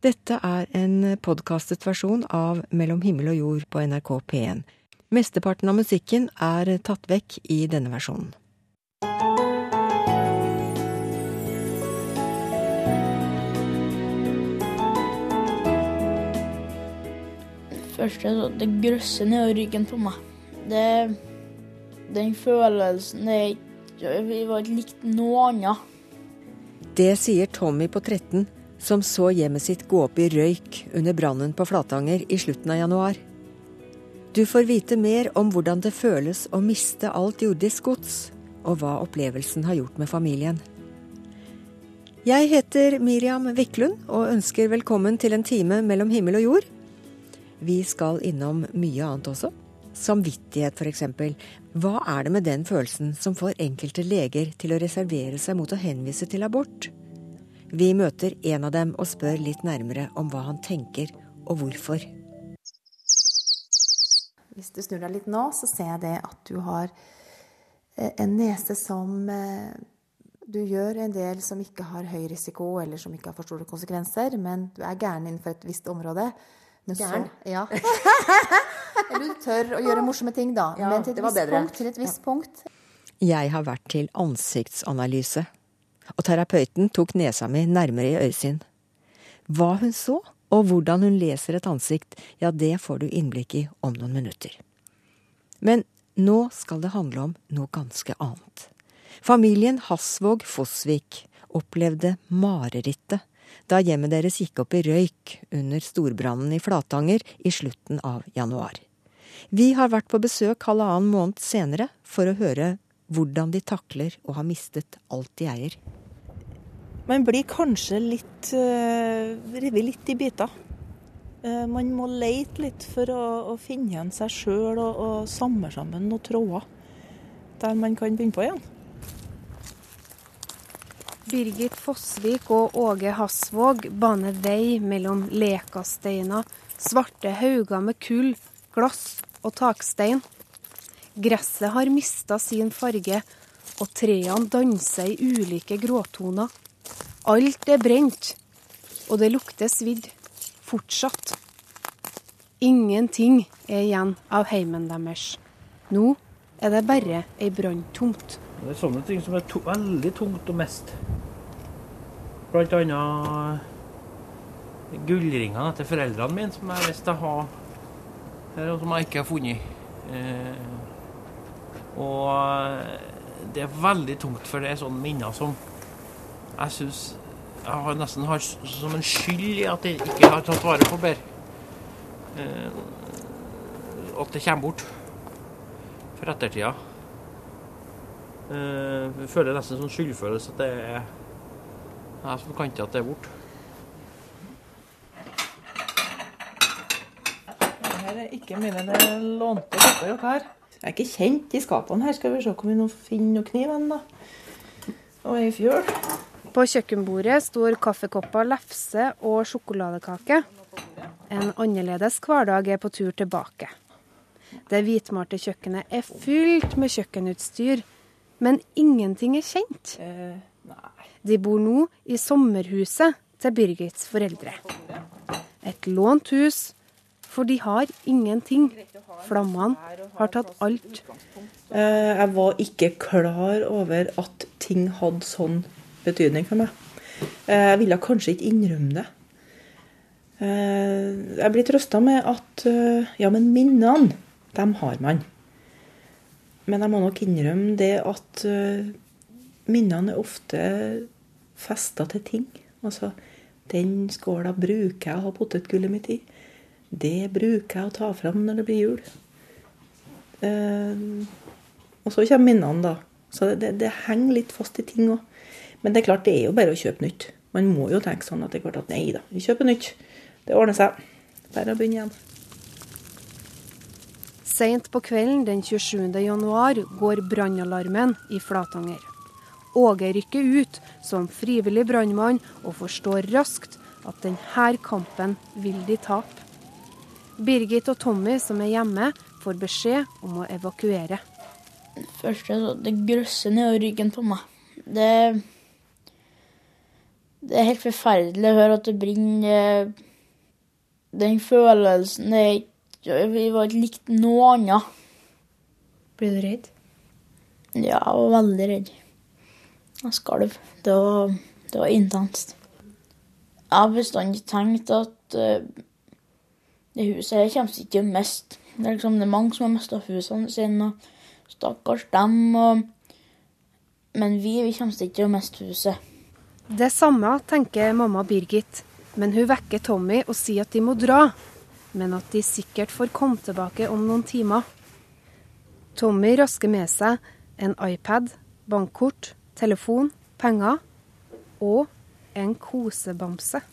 Dette er en podkastet versjon av Mellom himmel og jord på NRK P1. Mesteparten av musikken er tatt vekk i denne versjonen. Først så det grøsser ned ryggen på meg. Det, den følelsen det, jeg var ikke likt noe annet. Det sier Tommy på 13 som så hjemmet sitt gå opp i røyk under brannen på Flatanger i slutten av januar. Du får vite mer om hvordan det føles å miste alt jordisk gods, og hva opplevelsen har gjort med familien. Jeg heter Miriam Wiklund og ønsker velkommen til en time mellom himmel og jord. Vi skal innom mye annet også. Samvittighet, f.eks. Hva er det med den følelsen som får enkelte leger til å reservere seg mot å henvise til abort? Vi møter en av dem og spør litt nærmere om hva han tenker og hvorfor. Hvis du snur deg litt nå, så ser jeg det at du har eh, en nese som eh, Du gjør en del som ikke har høy risiko, eller som ikke har for store konsekvenser, men du er gæren innenfor et visst område. Gæren? Ja. eller du tør å gjøre morsomme ting, da. Ja, men til et, visst punkt, til et visst ja. punkt. Jeg har vært til ansiktsanalyse og terapeuten tok nesa mi nærmere i øyesyn. Hva hun så, og hvordan hun leser et ansikt, ja, det får du innblikk i om noen minutter. Men nå skal det handle om noe ganske annet. Familien Hasvåg Fossvik opplevde marerittet da hjemmet deres gikk opp i røyk under storbrannen i Flatanger i slutten av januar. Vi har vært på besøk halvannen måned senere for å høre hvordan de takler å ha mistet alt de eier. Man blir kanskje litt uh, revet litt i biter. Uh, man må leite litt for å, å finne igjen seg sjøl og, og samle sammen noen tråder der man kan begynne på igjen. Birgit Fossvik og Åge Hasvåg baner vei mellom lekasteiner, svarte hauger med kull, glass og takstein. Gresset har mista sin farge, og trærne danser i ulike gråtoner. Alt er brent, og det lukter svidd. Fortsatt. Ingenting er igjen av heimen deres. Nå er det bare ei branntomt. Det er sånne ting som er to veldig tungt å miste. Blant annet gullringene etter foreldrene mine, som jeg visste jeg har her, og som jeg ikke har funnet. Eh, og det er veldig tungt, for det er sånne minner som jeg syns jeg har nesten har som en skyld i at jeg ikke har tatt vare på bedre. Eh, at det kommer bort for ettertida. Eh, jeg føler nesten sånn skyldfølelse at det er jeg som kan til at det er borte. Dette er ikke mine, det er lånte kopper her. Jeg er ikke kjent i skapene her. Skal vi se om vi nå finner noen kniv da. Og ei fjøl. På kjøkkenbordet står kaffekopper, lefse og sjokoladekake. En annerledes hverdag er på tur tilbake. Det hvitmalte kjøkkenet er fylt med kjøkkenutstyr, men ingenting er kjent. De bor nå i sommerhuset til Birgits foreldre. Et lånt hus, for de har ingenting. Flammene har tatt alt. Eh, jeg var ikke klar over at ting hadde sånn betydning for meg. Eh, jeg ville kanskje ikke innrømme det. Eh, jeg blir trøsta med at eh, ja, men minnene, dem har man. Men jeg må nok innrømme det at minnene er ofte festa til ting. Altså, den skåla bruker jeg å ha potetgullet mitt i. Det bruker jeg å ta fram når det blir jul. og så kommer minnene, da. Så det, det henger litt fast i ting òg. Men det er klart, det er jo bare å kjøpe nytt. Man må jo tenke sånn at det er klart at nei da, vi kjøper nytt. Det ordner seg. Bare å begynne igjen. Seint på kvelden den 27. januar går brannalarmen i Flatanger. Åge rykker ut som frivillig brannmann og forstår raskt at denne kampen vil de tape. Birgit og Tommy, som er hjemme, får beskjed om å evakuere. Først det grøsser ned ryggen på meg. Det Det er helt forferdelig å høre at det brenner. Den følelsen det er Vi var ikke likt noe annet. Blir du redd? Ja, jeg var veldig redd. Jeg skalv. Det var, det var intenst. Jeg har bestandig tenkt at uh, det huset her kommer ikke til å miste. Det er liksom det er mange som har mista husene sine. og Stakkars dem. Og, men vi, vi kommer ikke til å miste huset. Det samme tenker mamma Birgit, men hun vekker Tommy og sier at de må dra. Men at de sikkert får komme tilbake om noen timer. Tommy rasker med seg en iPad, bankkort, telefon, penger og en kosebamse.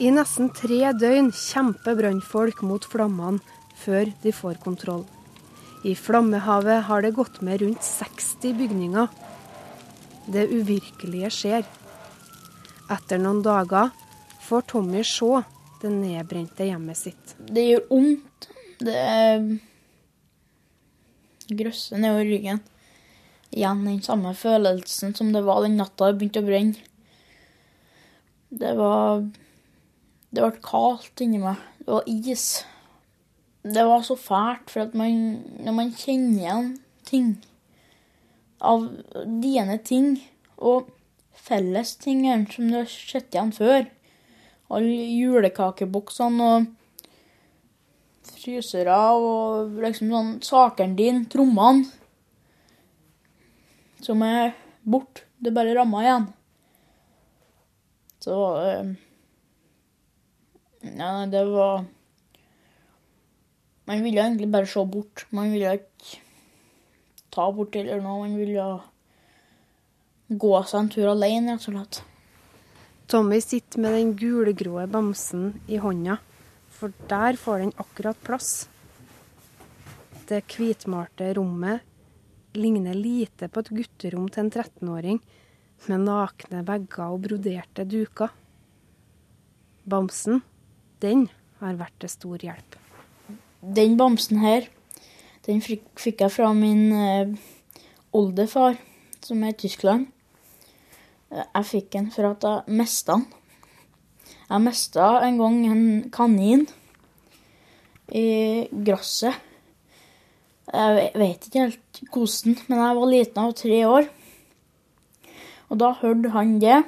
I nesten tre døgn kjemper brannfolk mot flammene før de får kontroll. I flammehavet har det gått med rundt 60 bygninger. Det uvirkelige skjer. Etter noen dager får Tommy se det nedbrente hjemmet sitt. Det gjør vondt. Det er grøsser nedover ryggen. Igjen den samme følelsen som det var den natta det begynte å brenne. Det var Det ble kaldt inni meg. Det var is. Det var så fælt, for at man, når man kjenner igjen ting av dine ting og fellestingene som du har sett igjen før Alle julekakeboksene og frysere og liksom sånn sakene dine, trommene, som er borte. Det bare ramma igjen. Så øh, Ja, det var Man ville egentlig bare se bort. Man ville ikke ta bort til eller noe. Man ville gå seg en tur alene, rett og slett. Tommy sitter med den gulgrå bamsen i hånda, for der får den akkurat plass. Det hvitmalte rommet ligner lite på et gutterom til en 13-åring, med nakne vegger og broderte duker. Bamsen, den har vært til stor hjelp. Den bamsen her, den fikk jeg fra min eh, oldefar, som er i Tyskland. Eh, Jeg fikk den for at jeg mista den. Jeg mista en gang en kanin i gresset. Jeg ve- vet ikke helt hvordan, men jeg var liten, av tre år. Og da hørte han det,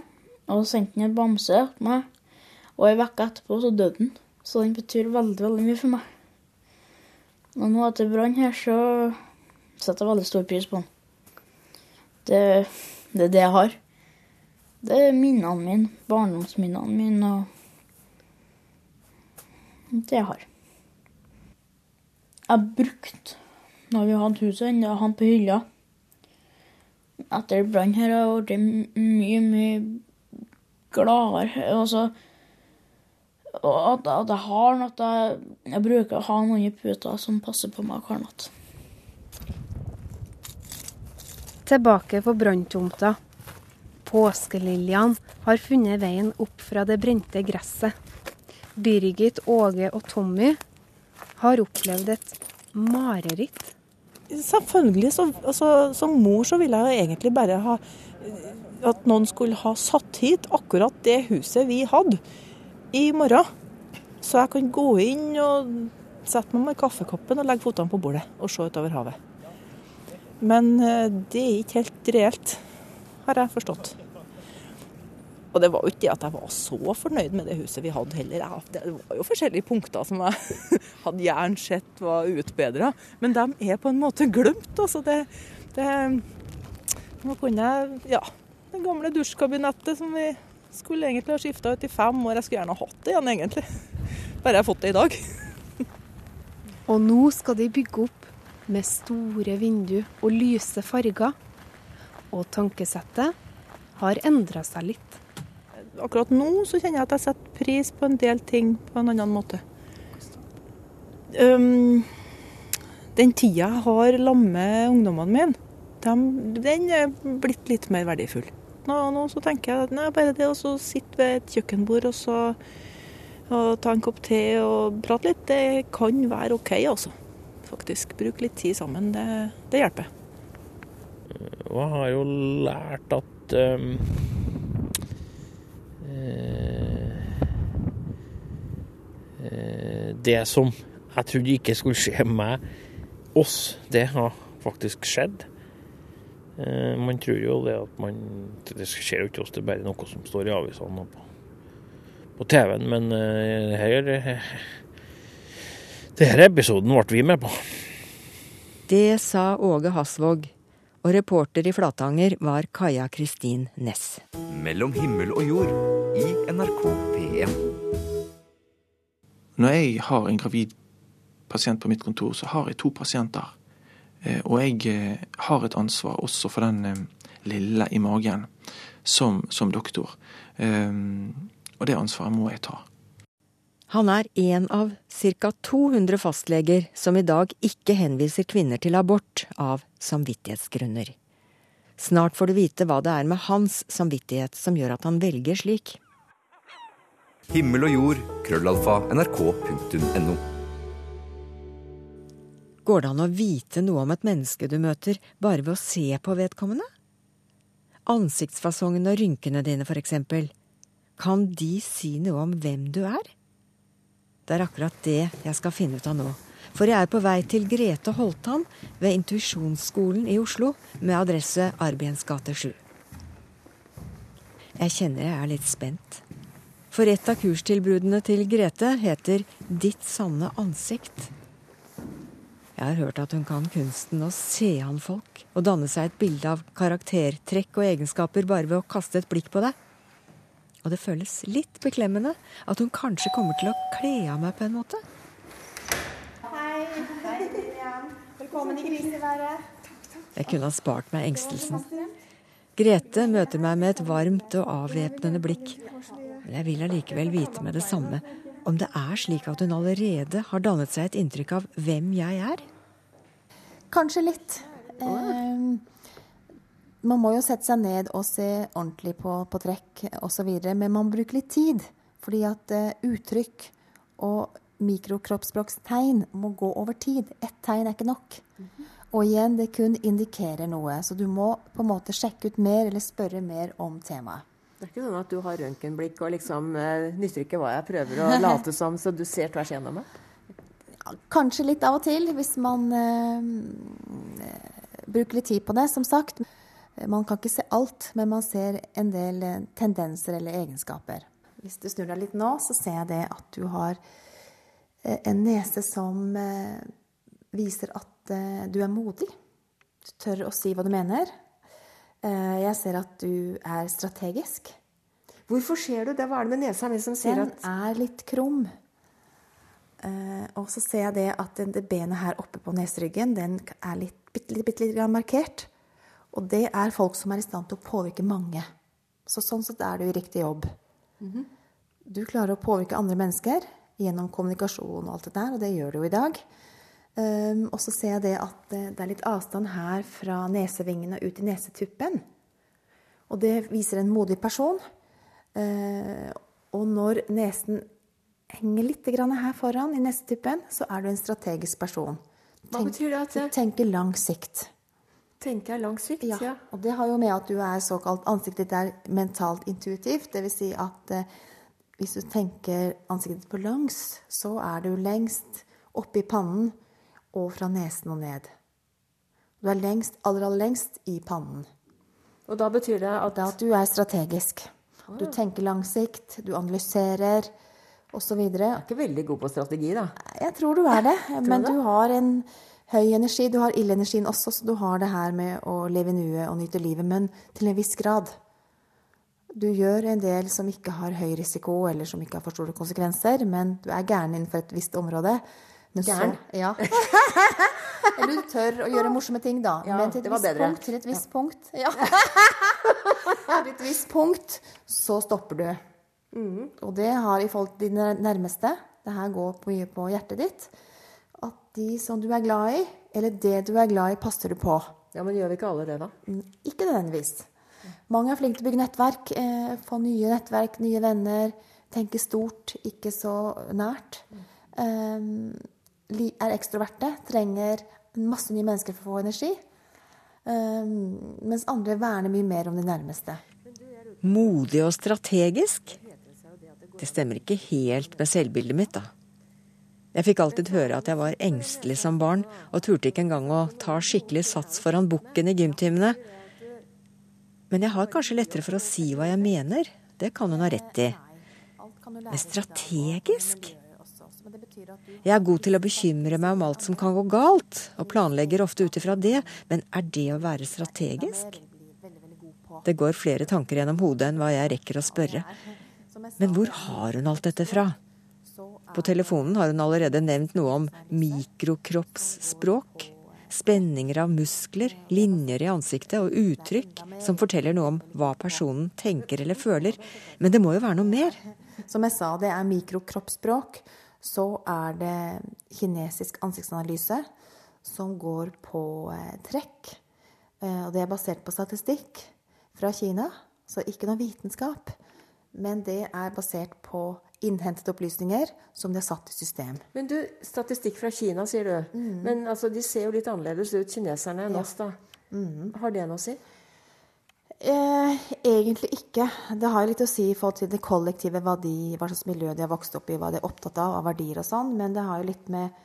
og sendte han en bamse til meg. Og ei uke etterpå så døde den. Så den betyr veldig, veldig mye for meg. Og nå etter brannen her, så setter jeg veldig stor pris på den. Det, det er det jeg har. Det er minnene mine, barndomsminnene mine og det jeg har. Jeg brukte, når vi hadde huset ennå, han på hylla. Etter brannen her har jeg blitt mye, mye gladere. Altså, og at, at jeg har noe at jeg, jeg bruker å ha noen i puta som passer på meg hver natt. Tilbake på branntomta. Påskeliljene har funnet veien opp fra det brente gresset. Birgit, Åge og Tommy har opplevd et mareritt. Selvfølgelig. Så, altså, som mor så ville jeg egentlig bare ha at noen skulle ha satt hit akkurat det huset vi hadde i morgen. Så jeg kan gå inn og sette meg med kaffekoppen og legge føttene på bordet og se utover havet. Men eh, det er ikke helt reelt, har jeg forstått. Og det var jo ikke det at jeg var så fornøyd med det huset vi hadde heller. Det var jo forskjellige punkter som jeg hadde gjerne sett var utbedra, men de er på en måte glemt. Altså det, det Nå kunne jeg Ja, det gamle dusjkabinettet som vi skulle egentlig ha skifta ut i fem år. Jeg skulle gjerne ha hatt det igjen, egentlig. Bare jeg har fått det i dag. Og nå skal de bygge opp med store vinduer og lyse farger. Og tankesettet har endra seg litt. Akkurat nå så kjenner jeg at jeg setter pris på en del ting på en annen måte. Um, den tida jeg har lamme ungdommene mine, de, den er blitt litt mer verdifull. Nå, nå så tenker jeg at nei, bare det å sitte ved et kjøkkenbord og så og ta en kopp te og prate litt, det kan være OK, altså. Faktisk. Bruk litt tid sammen. Det, det hjelper. Og jeg har jo lært at um, eh, Det som jeg trodde ikke skulle skje med oss, det har faktisk skjedd. Eh, man tror jo det at man Det skjer jo ikke oss, det er bare noe som står i avisene og på, på TV-en. Men uh, her Denne episoden ble vi med på. Det sa Åge Hasvåg, og reporter i Flatanger var Kaja Kristin Næss. Mellom himmel og jord i NRK P1. Når jeg har en gravid pasient på mitt kontor, så har jeg to pasienter. Eh, og jeg eh, har et ansvar også for den eh, lille i magen som, som doktor. Og det ansvaret må jeg ta. Han er en av ca. 200 fastleger som i dag ikke henviser kvinner til abort av samvittighetsgrunner. Snart får du vite hva det er med hans samvittighet som gjør at han velger slik. Himmel og jord, krøllalfa, nrk.no. Går det an å vite noe om et menneske du møter, bare ved å se på vedkommende? Ansiktsfasongen og rynkene dine, for eksempel. Kan de si noe om hvem du er? Det er akkurat det jeg skal finne ut av nå. For jeg er på vei til Grete Holtan ved Intuisjonsskolen i Oslo med adresse Arbiens gate 7. Jeg kjenner jeg er litt spent. For et av kurstilbudene til Grete heter Ditt sanne ansikt. Jeg har hørt at hun kan kunsten å se an folk og danne seg et bilde av karaktertrekk og egenskaper bare ved å kaste et blikk på deg. Og det føles litt beklemmende at hun kanskje kommer til å kle av meg på en måte. Hei. Hei, Velkommen i griseværet. Jeg kunne ha spart meg engstelsen. Grete møter meg med et varmt og avvæpnende blikk. Men jeg vil allikevel vite med det samme om det er slik at hun allerede har dannet seg et inntrykk av hvem jeg er. Kanskje litt. Eh, man må jo sette seg ned og se ordentlig på, på trekk osv., men man bruker litt tid. Fordi at eh, uttrykk og mikrokroppsspråkstegn må gå over tid. Ett tegn er ikke nok. Og igjen, det kun indikerer noe. Så du må på en måte sjekke ut mer eller spørre mer om temaet. Det er ikke sånn at du har røntgenblikk og liksom uh, nytter ikke hva jeg prøver å late som, så du ser tvers igjennom meg? Kanskje litt av og til, hvis man uh, bruker litt tid på det, som sagt. Man kan ikke se alt, men man ser en del eh, tendenser eller egenskaper. Hvis du snur deg litt nå, så ser jeg det at du har en nese som viser at du er modig. Du tør å si hva du mener. Jeg ser at du er strategisk. Hvorfor ser du det? Hva er det med nesa mi som sier at Den er litt krum. Og så ser jeg det at det benet her oppe på neseryggen, den er litt, bitte, bitte litt markert. Og det er folk som er i stand til å påvirke mange. Så sånn sett er du i riktig jobb. Mm -hmm. Du klarer å påvirke andre mennesker gjennom kommunikasjon og alt det der, og det gjør du jo i dag. Um, og så ser jeg det at det er litt avstand her fra nesevingene ut i nesetuppen. Og det viser en modig person. Uh, og når nesen henger litt her foran i nesetuppen, så er du en strategisk person. Hva betyr det? At Du tenker lang sikt tenker jeg lang sikt. Ja. ja. Og det har jo med at du er såkalt Ansiktet ditt er mentalt intuitivt. Dvs. Si at uh, hvis du tenker ansiktet ditt på langs, så er du lengst oppe i pannen og fra nesen og ned. Du er lengst, aller, aller lengst i pannen. Og da betyr det at Det at du er strategisk. Du tenker langsikt, du analyserer osv. Du er ikke veldig god på strategi, da. Jeg tror du er det. Men du har en høy energi. Du har ildenergien også, så du har det her med å leve i nuet og nyte livet, men til en viss grad. Du gjør en del som ikke har høy risiko, eller som ikke har for store konsekvenser, men du er gæren innenfor et visst område. Gæren? Ja. eller du tør å gjøre morsomme ting, da. Ja, men til et, visst punkt, til et visst ja. punkt ja. Til et visst punkt så stopper du. Mm. Og det har i forhold til dine nærmeste Det her går mye på hjertet ditt At de som du er glad i, eller det du er glad i, passer du på. Ja, Men gjør vi ikke alle det, da? Mm, ikke nødvendigvis. Mange er flinke til å bygge nettverk, eh, få nye nettverk, nye venner. Tenke stort, ikke så nært. Um, er ekstroverte, trenger masse nye mennesker for å få energi. Um, mens andre verner mye mer om de nærmeste. Modig og strategisk? Det stemmer ikke helt med selvbildet mitt, da. Jeg fikk alltid høre at jeg var engstelig som barn, og turte ikke engang å ta skikkelig sats foran bukken i gymtimene. Men jeg har kanskje lettere for å si hva jeg mener. Det kan hun ha rett i. Men strategisk? Jeg er god til å bekymre meg om alt som kan gå galt, og planlegger ofte ut ifra det, men er det å være strategisk? Det går flere tanker gjennom hodet enn hva jeg rekker å spørre. Men hvor har hun alt dette fra? På telefonen har hun allerede nevnt noe om mikrokroppsspråk. Spenninger av muskler, linjer i ansiktet og uttrykk som forteller noe om hva personen tenker eller føler. Men det må jo være noe mer? Som jeg sa, det er mikrokroppsspråk så er det kinesisk ansiktsanalyse som går på eh, trekk. Eh, og det er basert på statistikk fra Kina, så ikke noe vitenskap. Men det er basert på innhentede opplysninger som de har satt i system. Men du, statistikk fra Kina, sier du. Mm. Men altså, de ser jo litt annerledes ut, kineserne, enn oss, da. Mm. Har det noe å si? Eh, egentlig ikke. Det har litt å si i forhold til det kollektive, hva, de, hva, slags miljø de har vokst opp i, hva de er opptatt av, av verdier og sånn. Men det har jo litt med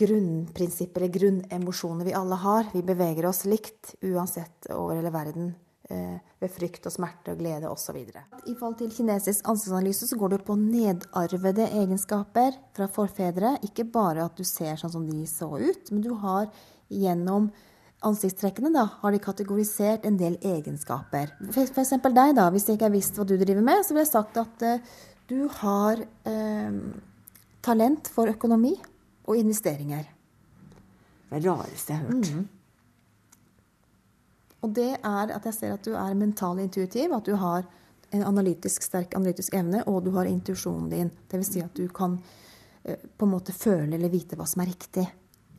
grunnprinsipper eller grunnemosjoner vi alle har. Vi beveger oss likt uansett over hele verden. Eh, ved frykt og smerte og glede osv. I forhold til kinesisk ansiktsanalyse så går det på nedarvede egenskaper fra forfedre. Ikke bare at du ser sånn som de så ut, men du har gjennom ansiktstrekkene da, har de kategorisert en del egenskaper. F.eks. deg, da. Hvis jeg ikke har visst hva du driver med, så ville jeg sagt at uh, du har uh, talent for økonomi og investeringer. Det er det rareste jeg har hørt. Mm. Og det er at jeg ser at du er mental intuitiv, at du har en analytisk, sterk analytisk evne, og du har intuisjonen din. Dvs. Si at du kan uh, på en måte føle eller vite hva som er riktig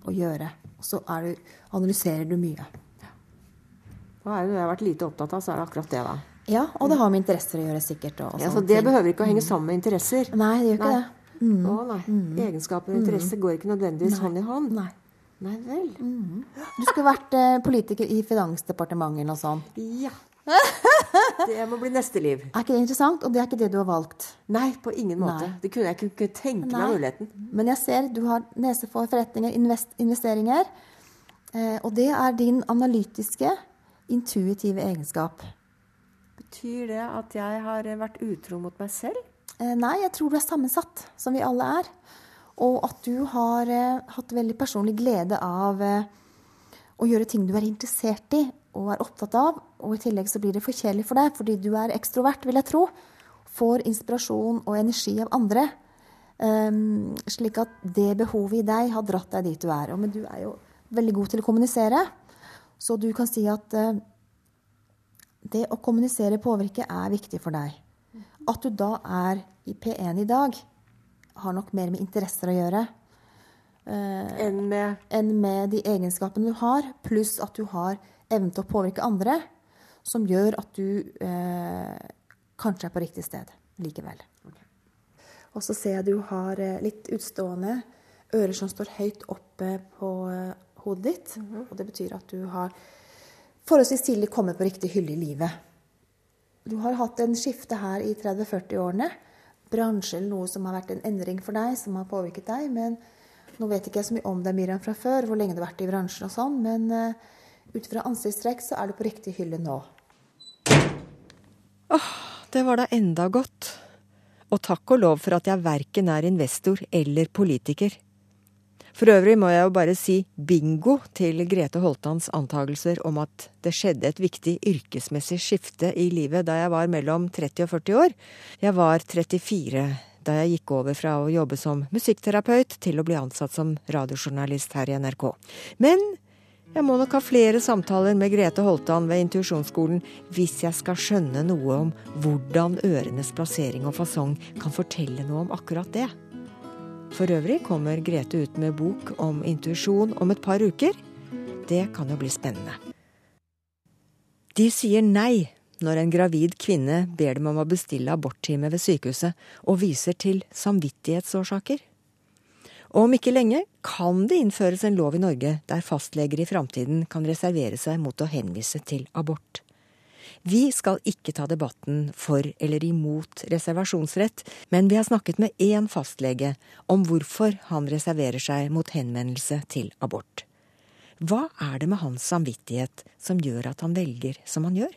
å gjøre. Og så du, analyserer du mye. Hva er det du har vært lite opptatt av, så er det akkurat det, da. Ja, og det har med interesser å gjøre, sikkert. ja, Så det ting. behøver ikke å henge sammen med interesser? Nei, det gjør ikke nei. det. Mm. Å, nei. Mm. Egenskaper og interesse mm. går ikke nødvendigvis nei. hånd i hånd? Nei. Nei vel. Mm. Du skulle vært eh, politiker i Finansdepartementet eller noe sånt. Ja. det må bli neste liv. Er ikke det interessant? Og det er ikke det du har valgt? Nei, på ingen måte. Nei. Det kunne jeg ikke tenke Nei. meg muligheten. Men jeg ser du har nese for forretninger, invest, investeringer. Eh, og det er din analytiske, intuitive egenskap. Betyr det at jeg har vært utro mot meg selv? Eh, nei, jeg tror du er sammensatt, som vi alle er. Og at du har eh, hatt veldig personlig glede av eh, å gjøre ting du er interessert i og er opptatt av. Og i tillegg så blir det for kjedelig for deg, fordi du er ekstrovert, vil jeg tro. Får inspirasjon og energi av andre. Um, slik at det behovet i deg har dratt deg dit du er. Men du er jo veldig god til å kommunisere, så du kan si at uh, det å kommunisere påvirke er viktig for deg. At du da er i P1 i dag, har nok mer med interesser å gjøre. Uh, enn med? Enn med de egenskapene du har, pluss at du har evnen til å påvirke andre, som gjør at du eh, kanskje er på riktig sted likevel. Okay. Og så ser jeg du har eh, litt utstående ører som står høyt oppe på eh, hodet ditt. Mm -hmm. Og det betyr at du har forholdsvis tidlig kommet på riktig hylle i livet. Du har hatt en skifte her i 30-40-årene. Bransje eller noe som har vært en endring for deg, som har påvirket deg. Men nå vet ikke jeg så mye om deg, Miriam, fra før, hvor lenge du har vært i bransjen og sånn. Men eh, ut fra ansiktstrekk så er du på riktig hylle nå. Åh, det var da enda godt. Og takk og lov for at jeg verken er investor eller politiker. For øvrig må jeg jo bare si bingo til Grete Holtans antagelser om at det skjedde et viktig yrkesmessig skifte i livet da jeg var mellom 30 og 40 år. Jeg var 34 da jeg gikk over fra å jobbe som musikkterapeut til å bli ansatt som radiojournalist her i NRK. Men jeg må nok ha flere samtaler med Grete Holtan ved Intuisjonsskolen hvis jeg skal skjønne noe om hvordan ørenes plassering og fasong kan fortelle noe om akkurat det. For øvrig kommer Grete ut med bok om intuisjon om et par uker. Det kan jo bli spennende. De sier nei når en gravid kvinne ber dem om å bestille aborttime ved sykehuset, og viser til samvittighetsårsaker. Og om ikke lenge kan det innføres en lov i Norge der fastleger i framtiden kan reservere seg mot å henvise til abort. Vi skal ikke ta debatten for eller imot reservasjonsrett, men vi har snakket med én fastlege om hvorfor han reserverer seg mot henvendelse til abort. Hva er det med hans samvittighet som gjør at han velger som han gjør?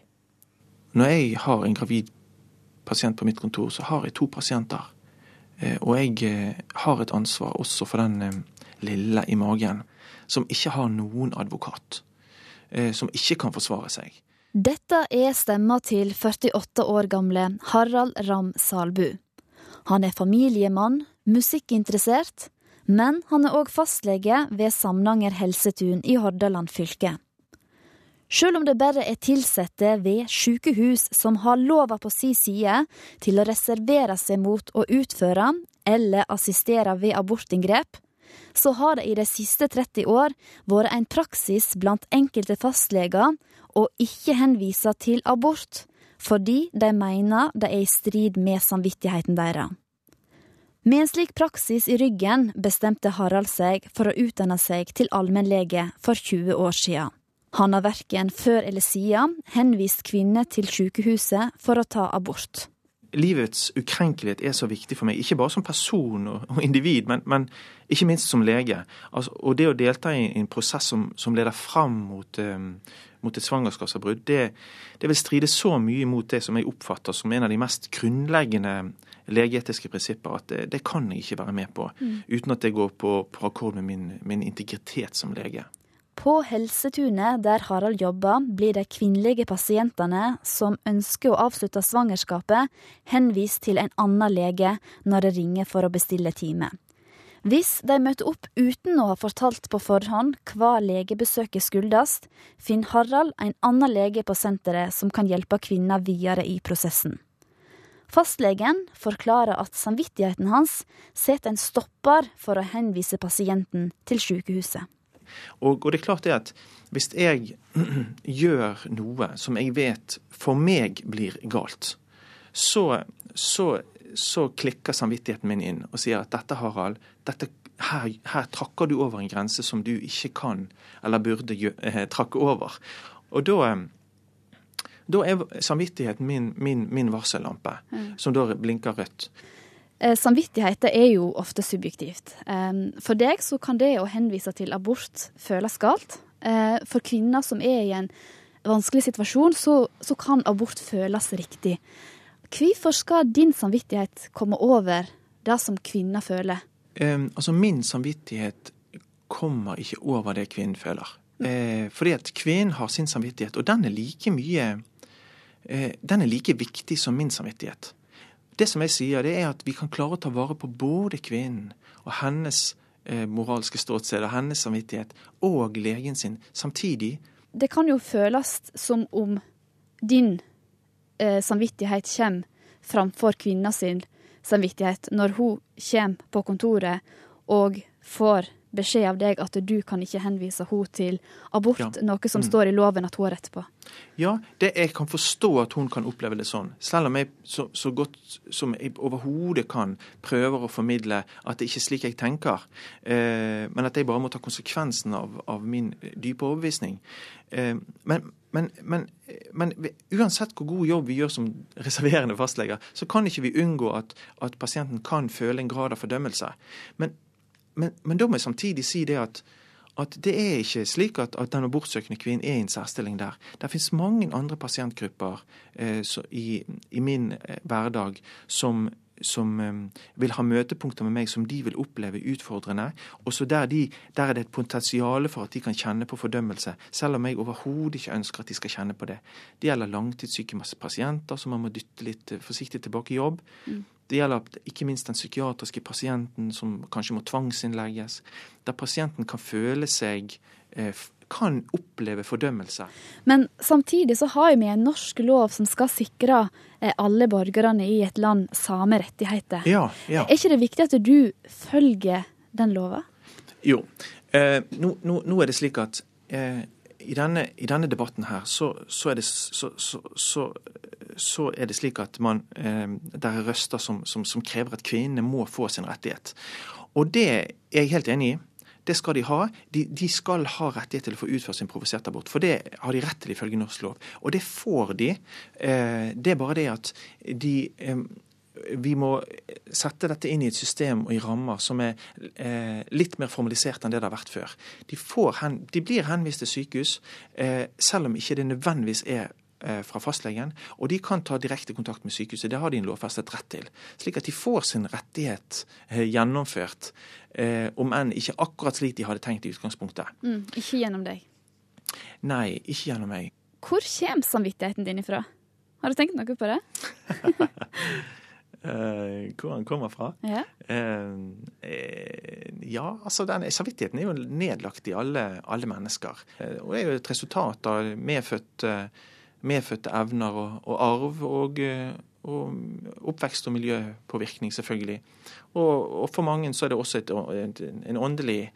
Når jeg har en gravid pasient på mitt kontor, så har jeg to pasienter. Eh, og jeg eh, har et ansvar også for den eh, lille i magen som ikke har noen advokat. Som ikke kan forsvare seg. Dette er stemma til 48 år gamle Harald Ram Salbu. Han er familiemann, musikkinteressert, men han er òg fastlege ved Samnanger helsetun i Hordaland fylke. Sjøl om det bare er ansatte ved sykehus som har lova på si side til å reservere seg mot å utføre eller assistere ved abortinngrep, så har det i de siste 30 år vært en praksis blant enkelte fastleger å ikke henvise til abort, fordi de mener det er i strid med samvittigheten deres. Med en slik praksis i ryggen bestemte Harald seg for å utdanne seg til allmennlege for 20 år siden. Han har verken før eller siden henvist kvinner til sykehuset for å ta abort. Livets ukrenkelighet er så viktig for meg, ikke bare som person og, individ, men, men, ikke minst som lege. Altså, og det å delta i en prosess som, som leder fram mot, um, mot et svangerskapsavbrudd, det, det, vil stride så mye mot det som jeg oppfatter som en av de mest grunnleggende legeetiske prinsipper, at det, det kan jeg ikke være med på mm. uten at det går på, på akkord med min, min integritet som lege. På Helsetunet der Harald jobber, blir de kvinnelige pasientene som ønsker å avslutte svangerskapet, henvist til en annen lege når de ringer for å bestille time. Hvis de møter opp uten å ha fortalt på forhånd hva legebesøket skyldes, finner Harald en annen lege på senteret som kan hjelpe kvinner videre i prosessen. Fastlegen forklarer at samvittigheten hans setter en stopper for å henvise pasienten til sykehuset. Og, og, det er klart det at hvis jeg gjør noe som jeg vet for meg blir galt, så, så, så klikker samvittigheten min inn og sier at dette, Harald, dette, her, her, trakker du over en grense som du ikke kan eller burde eh, trakke over. Og da, da er samvittigheten min, min, min varsellampe, mm. som da blinker rødt. Eh, samvittighet er jo ofte subjektivt. For deg så kan det å henvise til abort føles galt. Eh, for kvinner som er i en vanskelig situasjon, så, så kan abort føles riktig. Hvorfor skal din samvittighet komme over det som kvinner føler? Um, altså Min samvittighet kommer ikke over det kvinnen føler. Eh, fordi at kvinnen har sin samvittighet, og den er like mye eh, Den er like viktig som min samvittighet. Det som jeg sier, det er at vi kan klare å ta vare på både kvinnen og hennes eh, moralske ståsted og hennes samvittighet, og legen sin samtidig. Det kan jo føles som om din eh, samvittighet kommer framfor kvinna samvittighet når hun kommer på kontoret og får beskjed av deg at du kan ikke henvise henne til abort, ja. noe som mm. står i loven at hun har rett på. Ja, det, jeg kan forstå at hun kan oppleve det sånn. Selv om jeg så, så godt som jeg overhodet kan prøver å formidle at det ikke er slik jeg tenker, eh, men at jeg bare må ta konsekvensen av, av min dype overbevisning. Eh, men, men, men, men, uansett hvor god jobb vi gjør som reserverende fastleger, så kan ikke vi unngå at, at pasienten kan føle en grad av fordømmelse. Men men, men, da må jeg samtidig si det at, at det er ikke slik at, at den abortsøkende kvinnen er i en særstilling der. Det finnes mange andre pasientgrupper eh, i, i, min eh, hverdag som, som um, vil ha møtepunkter med meg som de vil oppleve utfordrende. Også der, de, der er det et potensial for at de kan kjenne på fordømmelse, selv om jeg overhodet ikke ønsker at de skal kjenne på det. Det gjelder langtidssyke pasienter som man må dytte litt forsiktig tilbake i jobb. Mm. Det gjelder ikke minst den psykiatriske pasienten som kanskje må tvangsinnlegges. Der pasienten kan føle seg eh, kan oppleve fordømmelse. Men samtidig så har vi en norsk lov som skal sikre eh, alle borgerne i et land samme rettigheter. Ja, ja. Er ikke det viktig at du følger den lova? Jo. Eh, nå, nå, nå, er det slik at eh, i, denne, i, denne, debatten her så, så, er det, så, er det, slik at man, eh, det er røster som, som, som krever at kvinnene må få sin rettighet. Og det er jeg helt enig i. Det skal de ha. De, de, skal ha rettighet til å få utført sin provosert abort. For det har de rett til ifølge norsk lov. Og det får de. Eh, det er bare det at de eh, vi må sette dette inn i et system og i rammer som er eh, litt mer formalisert enn det det har vært før. De, hen, de blir henvist til sykehus, eh, selv om ikke det nødvendigvis er eh, fra fastlegen. Og de kan ta direkte kontakt med sykehuset. Det har de en lovfestet rett til. Slik at de får sin rettighet eh, gjennomført, eh, om enn ikke akkurat slik de hadde tenkt i utgangspunktet. Mm, ikke gjennom deg? Nei, ikke gjennom meg. Hvor kommer samvittigheten din ifra? Har du tenkt noe på det? Uh, hvor han kommer fra? Ja, uh, ja altså den, Samvittigheten er jo nedlagt i alle, alle mennesker. Uh, og er jo et resultat av medfødte, medfødte evner og, og arv. Og, og, oppvekst og miljøpåvirkning, selvfølgelig. Og, og, for mange så er det også et, et, en åndelig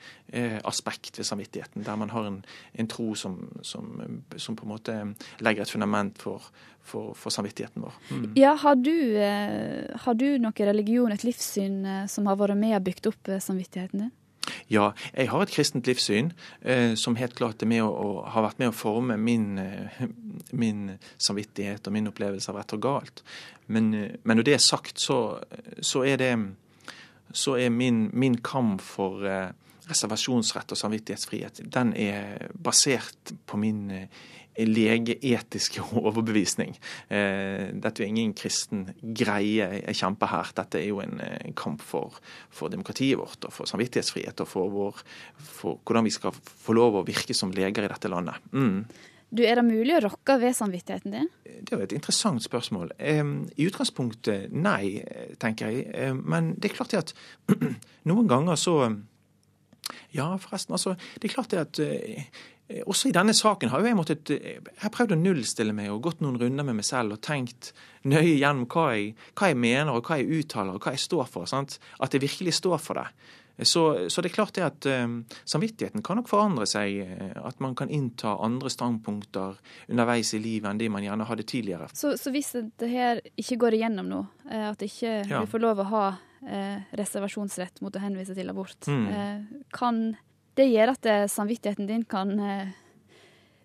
aspekt ved samvittigheten, der man har en, en tro som, som, som, på en måte legger et fundament for, for, for samvittigheten vår. Mm. Ja, har du, eh, har du noen religion, et livssyn, eh, som har vært med og bygd opp eh, samvittigheten din? Ja, jeg har et kristent livssyn eh, som helt klart er med å, å, har vært med å forme min, eh, min, samvittighet og min opplevelse av rett og galt. Men, men når det er sagt, så, så er det så er min, min kamp for eh, reservasjonsrett og samvittighetsfrihet den er basert på min legeetiske overbevisning. Eh, dette er jo ingen kristen greie jeg kjemper her. Dette er jo en eh, kamp for, for demokratiet vårt og for samvittighetsfrihet og for, vår, for, hvordan vi skal få lov å virke som leger i dette landet. Mm. Du, Er det mulig å rokke ved samvittigheten din? Det er jo et interessant spørsmål. I utgangspunktet nei, tenker jeg. Men det er klart at noen ganger så Ja, forresten. altså, Det er klart det at Eh, også i denne saken har jeg måttet eh, Jeg prøvd å nullstille meg og gått noen runder med meg selv og tenkt nøye gjennom hva jeg, hva jeg mener og hva jeg uttaler og hva jeg står for. Sant? At jeg virkelig står for det. Så, så, det er klart det at um, samvittigheten kan nok forandre seg. At man kan innta andre standpunkter underveis i livet enn de man gjerne hadde tidligere. Så, så hvis det her ikke går igjennom nå, at ikke ja. vi får lov å ha eh, reservasjonsrett mot å henvise til abort, mm. eh, kan det gjør at eh, samvittigheten din kan eh,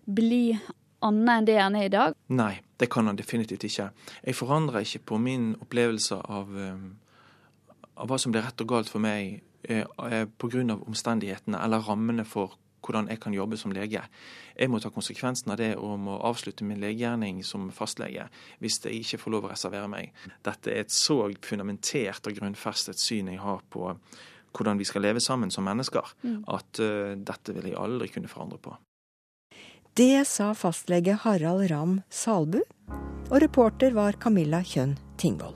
bli annet enn det den er i dag? Nei, det kan han definitivt ikke. Jeg forandrer ikke på min opplevelse av, eh, av hva som blir rett og galt for meg pga. omstendighetene eller rammene for hvordan jeg kan jobbe som lege. Jeg må ta konsekvensen av det og må avslutte min legegjerning som fastlege hvis jeg ikke får lov å reservere meg. Dette er et så fundamentert og grunnfestet syn jeg har på hvordan vi skal leve sammen som mennesker, mm. at uh, dette vil jeg aldri kunne forandre på. Det sa fastlege Harald Ramm Salbu, og reporter var Camilla Kjønn Tingvoll.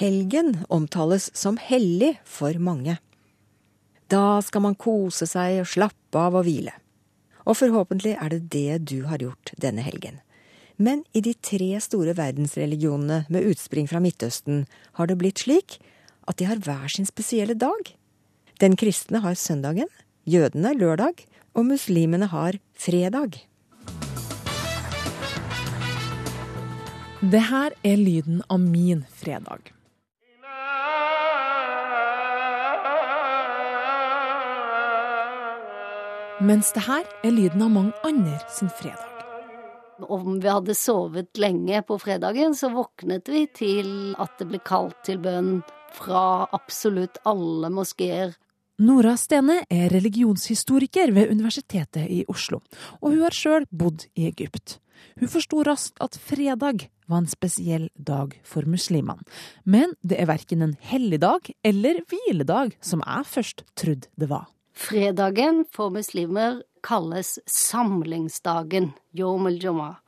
Helgen omtales som hellig for mange. Da skal man kose seg og slappe av og hvile. Og forhåpentlig er det det du har gjort denne helgen. Men i de tre store verdensreligionene med utspring fra Midtøsten har det blitt slik at de har hver sin spesielle dag. Den kristne har søndagen, jødene lørdag, og muslimene har fredag. Det her er lyden av min fredag. Mens det her er lyden av mange andre sin fredag om vi hadde sovet lenge på fredagen, så våknet vi til at det ble kalt til bønn fra absolutt alle moskeer. Nora Stene er religionshistoriker ved Universitetet i Oslo, og hun har sjøl bodd i Egypt. Hun forsto raskt at fredag var en spesiell dag for muslimene, men det er verken en helligdag eller hviledag, som jeg først trodde det var. Fredagen for muslimer kalles samlingsdagen, Yom al-jumah.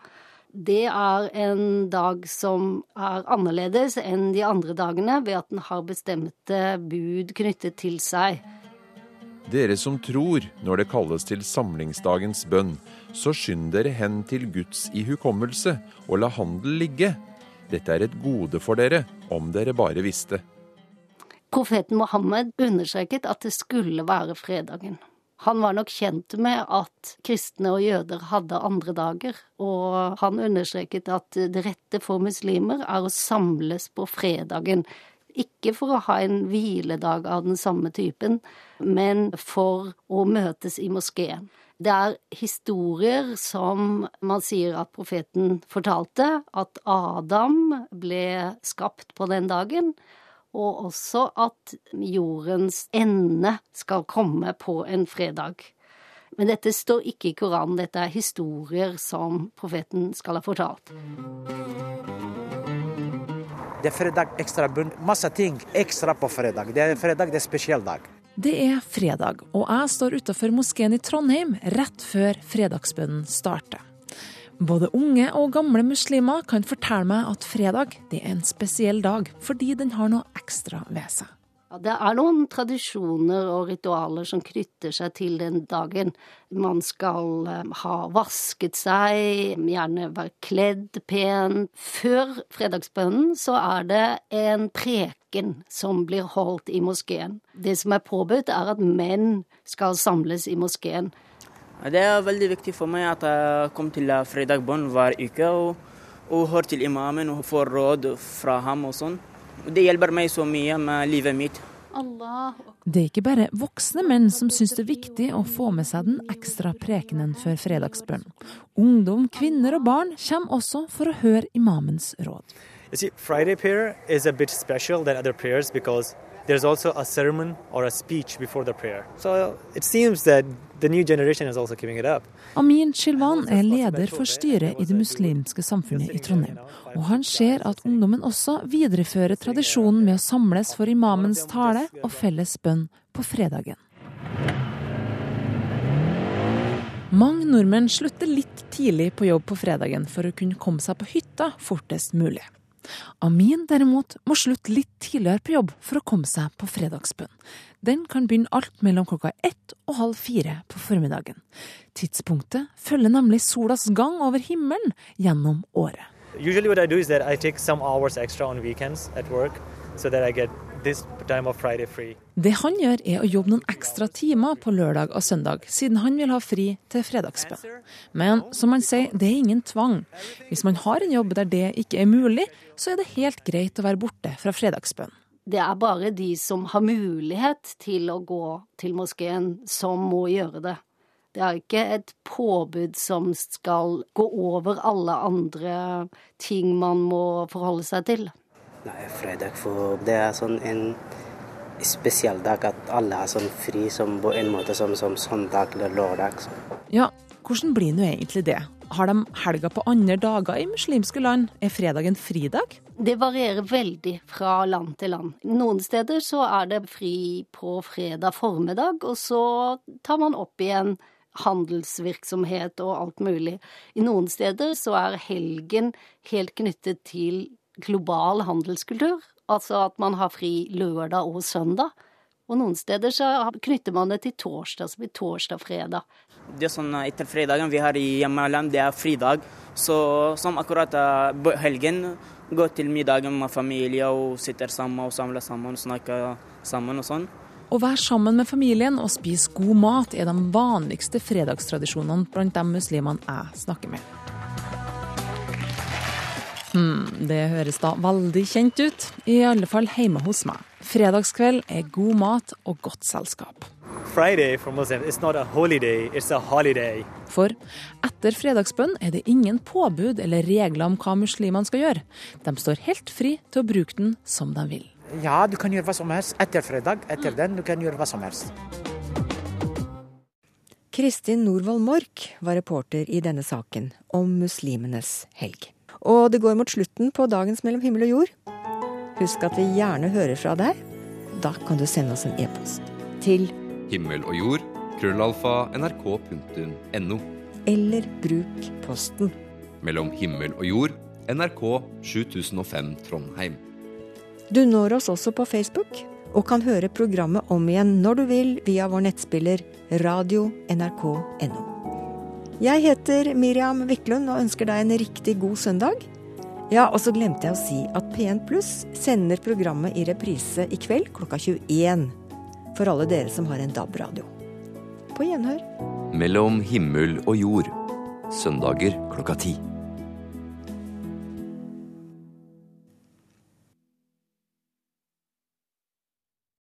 Det er en dag som er annerledes enn de andre dagene ved at den har bestemte bud knyttet til seg. Dere som tror når det kalles til samlingsdagens bønn, så skynd dere hen til Guds ihukommelse og la handel ligge. Dette er et gode for dere, om dere bare visste. Profeten Mohammed understreket at det skulle være fredagen. Han var nok kjent med at kristne og jøder hadde andre dager, og han understreket at det rette for muslimer er å samles på fredagen, Ikke for å ha en hviledag av den samme typen, men for å møtes i moskeen. Det er historier som man sier at profeten fortalte, at Adam ble skapt på den dagen, og også at jordens ende skal komme på en fredag. Men dette står ikke i Koranen, dette er historier som profeten skal ha fortalt. Det er fredag ekstra bunn. Masse ting ekstra på fredag. Det er fredag, det er spesiell dag. Det er fredag, og jeg står utafor moskeen i Trondheim rett før fredagsbønnen starter. Både unge og gamle muslimer kan fortelle meg at fredag er en spesiell dag, fordi den har noe ekstra ved seg. Ja, det er noen tradisjoner og ritualer som knytter seg til den dagen. Man skal eh, ha vasket seg, gjerne være kledd pen. Før fredagsbønnen så er det en preken som blir holdt i moskeen. Det som er påbudt, er at menn skal samles i moskeen. Det er veldig viktig for meg at jeg kommer til fredagsbønn hver uke og, og hører til imamen og får råd fra ham og sånn. Det hjelper meg så mye med livet mitt. Det er ikke bare voksne menn som syns det er viktig å få med seg den ekstra prekenen før fredagsbønn. Ungdom, kvinner og barn kommer også for å høre imamens råd. You see, Friday prayer is a bit special than other prayers because there's also a sermon or a speech before the prayer. So it seems that the new generation is also keeping it up. Amin Shilwan er leder for styret i det muslimske samfunnet i Trondheim. Og han ser at ungdommen også viderefører tradisjonen med å samles for imamens tale og felles bønn på fredagen. Mange nordmenn slutter litt tidlig på jobb på fredagen for å kunne komme seg på hytta fortest mulig. Amin derimot må slutte litt tidligere på jobb for å komme seg på fredagsbønn. Den kan begynne alt mellom klokka ett og halv fire på formiddagen. Tidspunktet følger nemlig solas gang over himmelen gjennom året. Usually what I do is that I take some hours extra on weekends Det han gjør er å jobbe noen ekstra timer på lørdag og søndag, siden han vil ha fri til fredagsbønn. Men som han sier, det er ingen tvang. Hvis man har en jobb der det ikke er mulig, så er det helt greit å være borte fra fredagsbønn. Det er bare de som har mulighet til å gå til moskeen, som må gjøre det. Det er ikke et påbud som skal gå over alle andre ting man må forholde seg til. Nei, fredag for det er sånn en spesiell dag at alle har sånn fri som på en måte som, som søndag eller lørdag. Ja, hvordan blir nå egentlig det? Har de helga på andre dager i muslimske land? Er fredag en fridag? Det varierer veldig fra land til land. Noen steder så er det fri på fredag formiddag, og så tar man opp igjen handelsvirksomhet og alt mulig. I noen steder så er helgen helt knyttet til global handelskultur, altså at man har fri lørdag og søndag. Og noen steder så knytter man det til torsdag, så blir torsdag-fredag. Det er sånn etter fredagen vi har i hjemmeland, det er fridag. Så som akkurat uh, helgen, gå til middagen med familie og sitter sammen og samler sammen og snakker sammen og sånn. Å være sammen med familien og spise god mat er de vanligste fredagstradisjonene blant de muslimene jeg snakker med. Hmm, det høres da veldig kjent ut, i alle fall hjemme hos meg. Fredagskveld er god mat og godt selskap. Friday for Muslims is not a holiday, it's a holiday. For etter fredagsbønn er det ingen påbud eller regler om hva muslimene skal gjøre. De står helt fri til å bruke den som de vil. Ja, du kan gjøre hva som helst etter fredag. Etter den du kan gjøre hva som helst. Kristin Norvoll Mork var reporter i denne saken om muslimenes helg. Og det går mot slutten på dagens Mellom himmel og jord. Husk at vi gjerne hører fra deg. Da kan du sende oss en e-post til Himmel og jord, krøllalfa, nrk.no. Eller bruk posten. Mellom himmel og jord, NRK 7005 Trondheim. Du når oss også på Facebook, og kan høre programmet om igjen når du vil via vår nettspiller radio.nrk.no. Jeg heter Miriam Wiklund og ønsker deg en riktig god søndag. Ja, og så glemte jeg å si at P1 Pluss sender programmet i reprise i kveld klokka 21. For alle dere som har en DAB-radio. På gjenhør. Mellom himmel og jord. Søndager klokka ti.